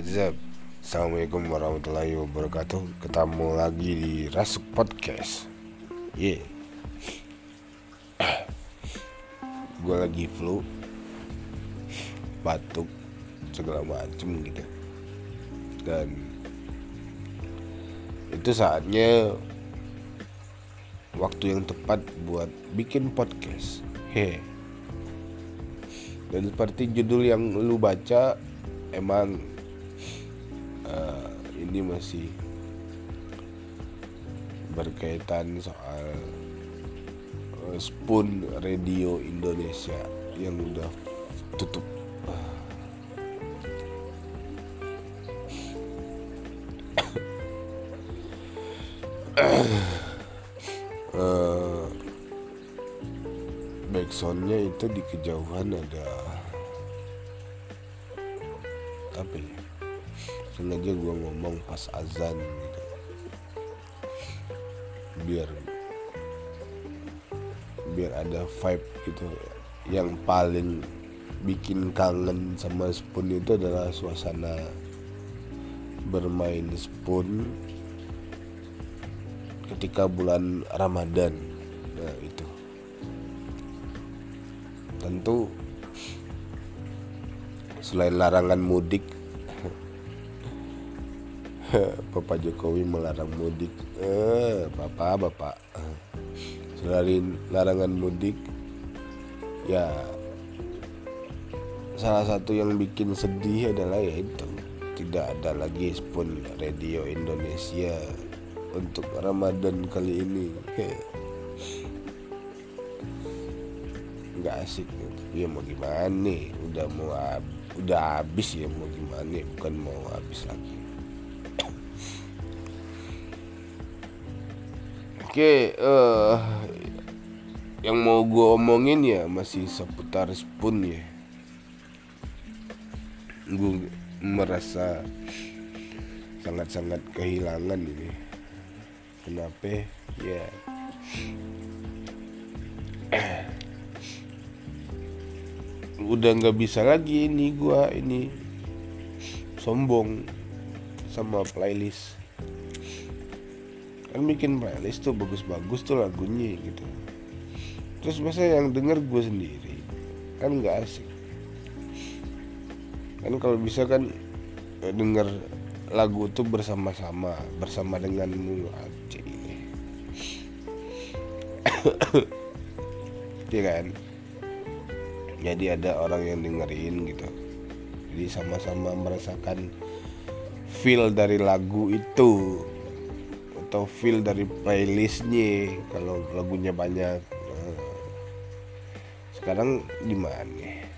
What's? Assalamualaikum warahmatullahi wabarakatuh. Ketemu lagi di Rasuk Podcast. Yeah Gue lagi flu. Batuk Segala macem gitu. Dan Itu saatnya Waktu yang tepat buat bikin podcast. Hehe dan seperti judul yang lu baca emang uh, ini masih berkaitan soal uh, Spoon Radio Indonesia yang udah tutup. Uh, backsoundnya itu di kejauhan ada sengaja gue ngomong pas azan gitu. Biar biar ada vibe gitu. Yang paling bikin kangen sama spoon itu adalah suasana bermain spoon ketika bulan Ramadan. Nah itu. Tentu selain larangan mudik Bapak Jokowi melarang mudik. Eh, Bapak Bapak. Selain larangan mudik ya salah satu yang bikin sedih adalah yaitu tidak ada lagi spoon radio Indonesia untuk Ramadan kali ini. Nggak asik. Ya mau gimana nih? Udah mau udah habis ya mau gimana bukan mau habis lagi oke uh, yang mau gue omongin ya masih seputar spoon ya. Gue merasa sangat-sangat kehilangan ini. Kenapa? Ya. Udah nggak bisa lagi ini gua ini sombong sama playlist kan bikin playlist tuh bagus-bagus tuh lagunya gitu. Terus masa yang denger gue sendiri. Kan nggak asik. Kan kalau bisa kan eh, denger lagu tuh bersama-sama bersama denganmu aja ini ya kan? Jadi ada orang yang dengerin gitu. Jadi sama-sama merasakan feel dari lagu itu atau feel dari playlistnya kalau lagunya banyak. Nah, sekarang gimana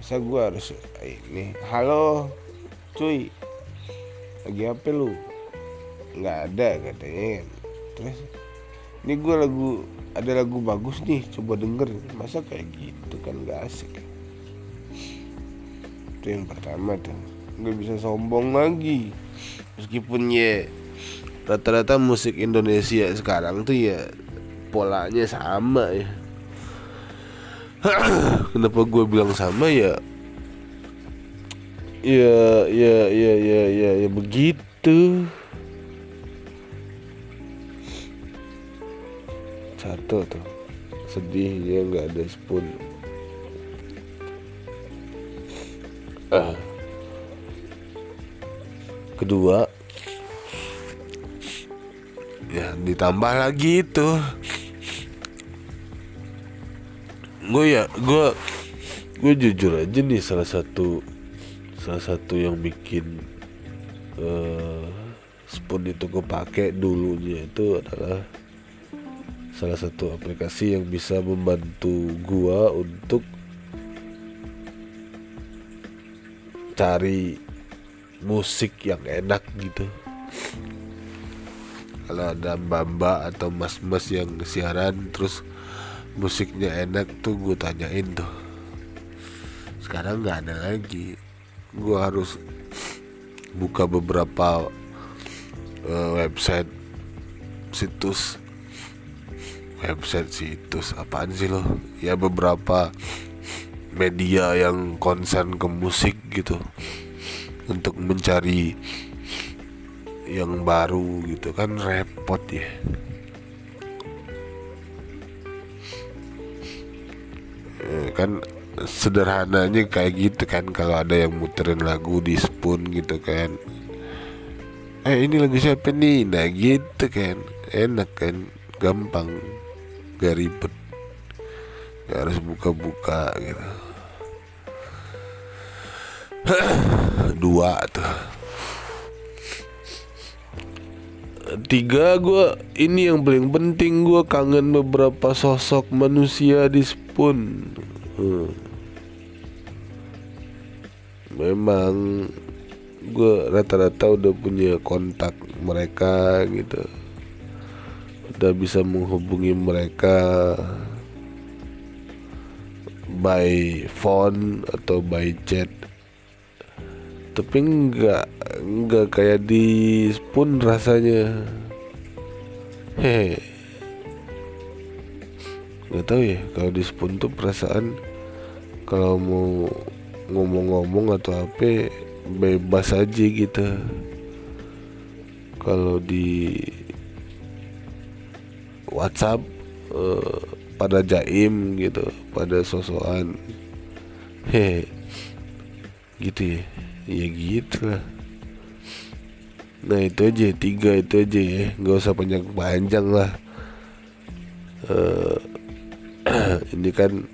masa gue harus ini? Halo cuy. Lagi apa lu? Nggak ada katanya. Terus ini gue lagu ada lagu bagus nih coba denger. Masa kayak gitu kan gak asik? Itu yang pertama tuh. Nggak bisa sombong lagi. Meskipun ya rata-rata musik Indonesia sekarang tuh ya polanya sama ya. Kenapa gue bilang sama ya? Ya ya ya ya ya, ya begitu. Satu tuh. Sedih dia nggak ada spoon. Uh. kedua ya ditambah lagi itu. Gue ya gue gue jujur aja nih salah satu salah satu yang bikin uh, spoon itu gue pakai dulunya itu adalah salah satu aplikasi yang bisa membantu gua untuk cari musik yang enak gitu kalau ada mbak-mbak atau mas-mas yang siaran terus musiknya enak tuh gue tanyain tuh. Sekarang nggak ada lagi. Gue harus buka beberapa uh, website situs. Website situs apaan sih lo? Ya beberapa media yang konsen ke musik gitu. Untuk mencari yang baru gitu kan repot ya. Eh, kan sederhananya kayak gitu kan kalau ada yang muterin lagu di spoon gitu kan. Eh ini lagu siapa nih? Nah gitu kan. Enak kan. Gampang. Gak ribet. Gak harus buka-buka gitu. Dua tuh tiga gue ini yang paling penting. Gue kangen beberapa sosok manusia di spoon hmm. memang gue rata-rata udah punya kontak mereka gitu. Udah bisa menghubungi mereka by phone atau by chat tapi enggak enggak kayak di spoon rasanya. Hehe. Nggak tahu ya kalau di spoon tuh perasaan kalau mau ngomong-ngomong atau apa bebas aja gitu. Kalau di WhatsApp eh, pada jaim gitu pada sosokan. Hehe. Gitu ya ya gitu lah nah itu aja tiga itu aja ya. Nggak usah panjang panjang lah. Uh, ini kan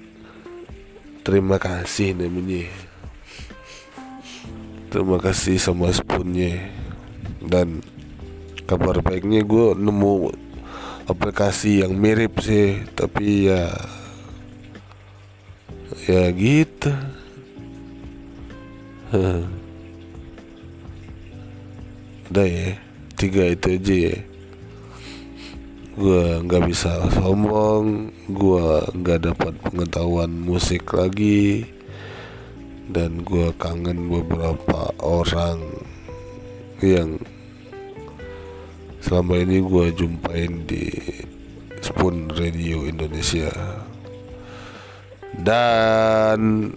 terima kasih namanya. Terima kasih sama spoonnya. Dan kabar baiknya gue nemu aplikasi yang mirip sih tapi ya ya gitu udah ya tiga itu aja ya. Gue nggak bisa sombong gue nggak dapat pengetahuan musik lagi dan gue kangen beberapa orang yang selama ini gue jumpain di Spoon Radio Indonesia. Dan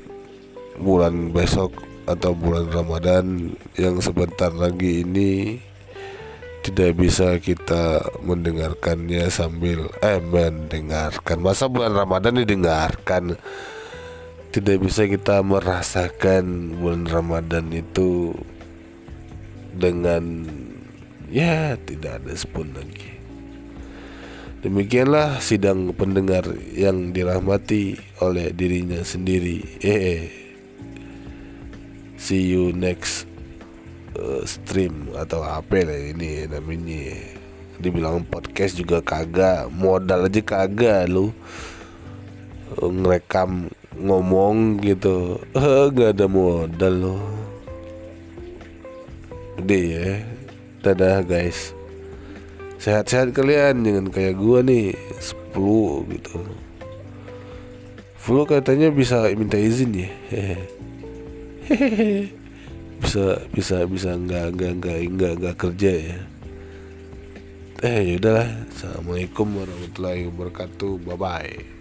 bulan besok atau bulan Ramadan yang sebentar lagi ini tidak bisa kita mendengarkannya sambil eh mendengarkan. Masa bulan Ramadan didengarkan? Tidak bisa kita merasakan bulan Ramadan itu dengan ya tidak ada spoon lagi. Demikianlah sidang pendengar yang dirahmati oleh dirinya sendiri. Eh see you next uh, stream atau apa lah ini namanya. Dibilang podcast juga kagak modal aja kagak lu. Ngerekam ngomong gitu. Nggak ada modal lo deh ya. Dadah guys. Sehat-sehat kalian jangan kayak gua nih 10 gitu. Flu katanya bisa minta izin ya bisa bisa bisa nggak nggak nggak nggak nggak kerja ya? Eh yaudahlah assalamualaikum warahmatullahi wabarakatuh. Bye bye